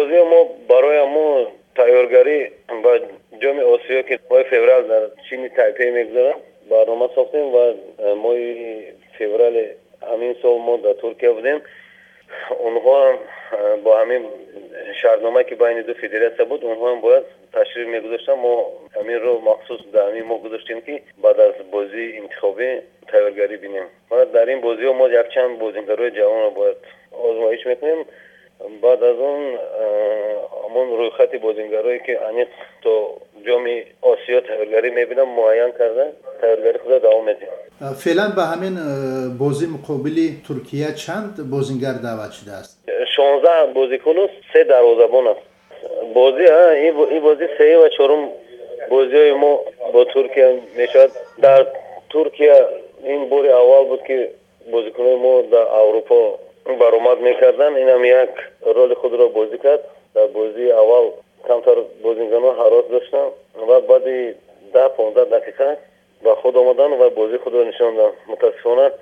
бозио мо барои мо тайёргарӣ ба ҷоми осиё ки моҳи феврал дар чини тайпе мегузарад барнома сохтем ва моҳи феврали ҳамин сол мо дар туркия будем онҳоам бо ҳамин шартномае ки байни ду федератсия буд онҳоам бояд ташриф мегузоштанд мо ҳаминро махсус дар ҳамин мо гузоштем ки баъд аз бозии интихобӣ тайёргарӣ бинем ва дар ин бозиҳо мо якчанд бозигарои ҷавонро бояд озмоиш мекунем баъд аз он ҳамон рӯйхати бозингарое ки аниқ то ҷоми осиё тайёргарӣ мебинам муайян карда тайёргарӣ худа давом медиҳем феълан ба ҳамин бозӣ муқобили туркия чанд бозингар даъват шудааст шонздаҳ бозикуну се дарвозабон аст бозӣ ин бозӣ сею ва чорум бозиҳои мо бо туркия мешавад дар туркия ин бори аввал буд ки бозикунои мо дар аврупо баромад мекарданд. Инам як роли худро бозӣ кард. Дар бозии аввал камтар бозингаро ҳарос доштанд ва баъди даҳ понздаҳ дақиқа ба худ омаданд ва бозии худро нишонданд мутаассифона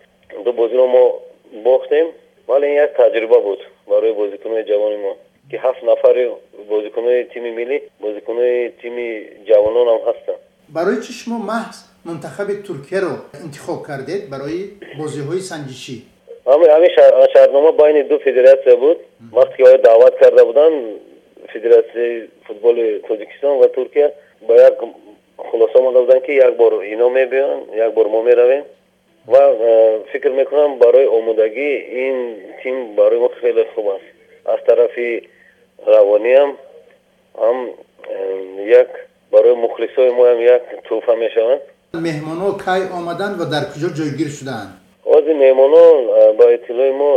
ду бозиро мо бохтем вале ин як таҷриба буд барои бозикунои ҷавони мо ки ҳафт нафари бозикунои тими миллӣ бозикунои тими ҷавононам ҳастанд. Барои чӣ шумо маҳз мунтахаби туркияро интихоб кардед? Барои бозиҳои санҷишӣ ҳамин шартнома байни ду федератсия буд. Вақте ки оё даъват карда буданд федератсияи футболи тоҷикистон ва туркия ба як хулоса омада буданд ки як бор ино мебиёнд як бор мо меравем. Ва фикр мекунам барои омодагӣ ин тим барои мо хеле хуб аст. Аз тарафи равониам ҳам як барои мухлисои моам як тӯҳфа мешавад меҳмонҳо кай омаданд ва дар куҷо ҷойгир шуданд ҳозир меҳмонҳо ба иттилои мо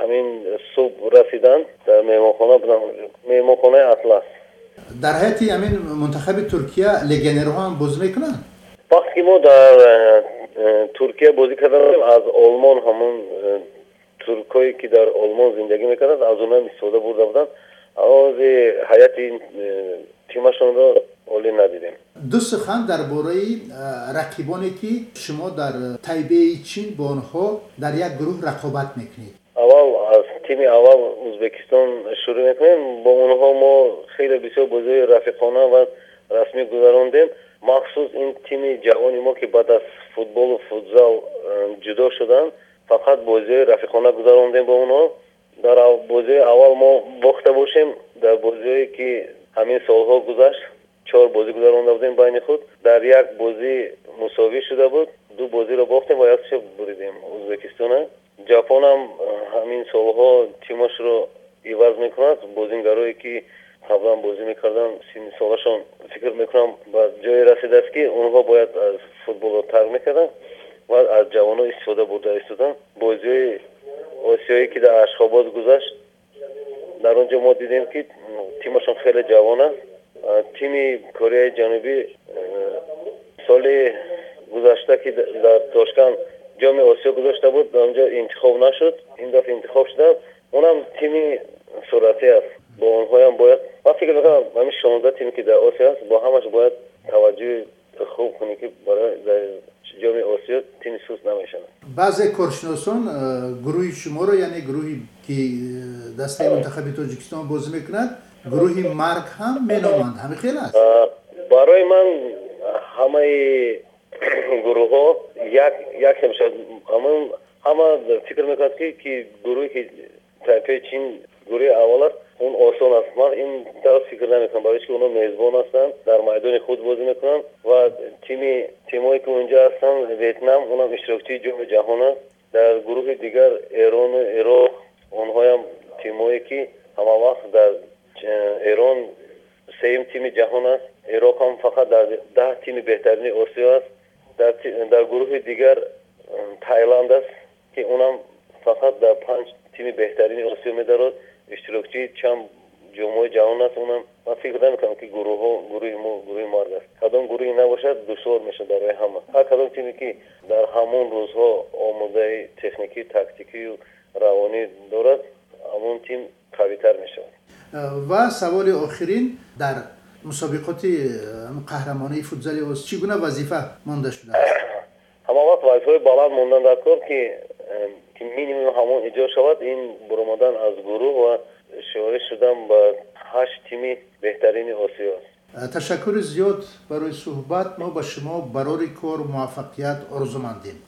ҳамин субҳ расиданд дар меҳмонхона буданд меҳмонхонаи атлас. Дар ҳайати ҳамин мунтахаби туркия легионерҳо ҳам бозӣ мекунанд? Вақте ки мо дар туркия бозӣ кардам аз олмон ҳамон туркое ки дар олмон зиндагӣ мекарданд аз онҳоам истифода бурда буданд. Ҳози ҳайати тимашонро олӣ надидем. Ду сухан дар бораи рақибоне ки шумо дар тайбеи чин бо онҳо дар як гурӯҳ рақобат мекунед. Аввал аз тими аввал ӯзбекистон шурӯъ мекунем. Бо онҳо мо хеле бисёр бозиҳои рафиқона ва расмӣ гузарондем. Махсус ин тими ҷавони мо ки баъд аз футболу футзал ҷудо шуданд фақат бозиҳои рафиқона гузарондем бо онҳо. Дар бозиҳои аввал мо бохта бошем дар бозиҳое ки ҳамин солҳо гузашт чор бозӣ гузаронда будем байни худ дар як бозӣ мусовӣ шуда буд ду бозиро бохтем ва якчо буридем ӯзбекистона ҷапонам ҳамин солҳо тимашро иваз мекунад бозингарое ки қаблан бозӣ мекарданд синни солашон фикр мекунам ба ҷое расидааст ки онҳо бояд аз футболро тарк мекарданд ва аз ҷавонҳо истифода бурда истоданд бозиҳои осиёе ки дар ашхобод гузашт дар он ҷо мо дидем ки тимашон хеле ҷавон аст тими кореяи ҷанубӣ соли гузашта ки дар тошкан ҷоми осиё гузошта буд дар онҷо интихоб нашуд ин дафъа интихоб шуда онам тими суръатӣ аст бо онҳоям бояд. Ман фикр мекунам ҳамин шонздаҳ тиме ки дар осиё аст бо ҳамаш бояд таваҷҷӯҳи хуб кунӣ ки барои ҷоми осиё тими суст намешавад. Баъзе коршиносон гурӯҳи шуморо яъне гурӯҳи ки дастаи мунтахаби тоҷикистон бозӣ мекунад гурӯҳи марг ҳам меноманд ҳамин хел аст барои ман ҳамаи гурӯҳҳо як мешавад ҳама фикр мекунад ки гурӯҳе ки тайпаи чин гурӯҳи аввал аст он осон аст ман ин тавр фикр намекунам барои ки онҳо мезбон ҳастанд дар майдони худ бозӣ мекунанд ва тими тимҳое ки онҷо ҳастанд ветнам онам иштирокчии ҷоми ҷаҳон аст дар гурӯҳи дигар эрону ироқ онҳоям тимҳое ки ҳамавақт дар эрон сеюм тими ҷаҳон аст. Ироқ ҳам фақат дар даҳ тими беҳтарини осиё аст. Дар гурӯҳи дигар тайланд аст ки онам фақат дар панҷ тими беҳтарини осиё медарод иштирокчии чанд ҷомоаи ҷаҳон аст онам ман фикр намекунам ки гурӯҳҳо гурӯҳи мо гурӯҳи марг аст. Кадом гурӯҳе набошад душвор мешавад барои ҳама. Ҳар кадом тиме ки дар ҳамон рӯзҳо омодаи техникӣ тактикию равонӣ дорад ҳамон тим қавитар мешавад ва саволи охирин дар мусобиқоти қаҳрамонии футзали оз чӣ гуна вазифа монда шудааст ҳамавақт вазифаҳои баланд мондан дар кор ки минимум ҳамон иҷод шавад ин буромадан аз гурӯҳ ва шиорӣ шуда ҳам ба ҳашт тими беҳтарини осиё аст. Ташаккури зиёд барои суҳбат мо ба шумо барори кор муваффақият орзумандем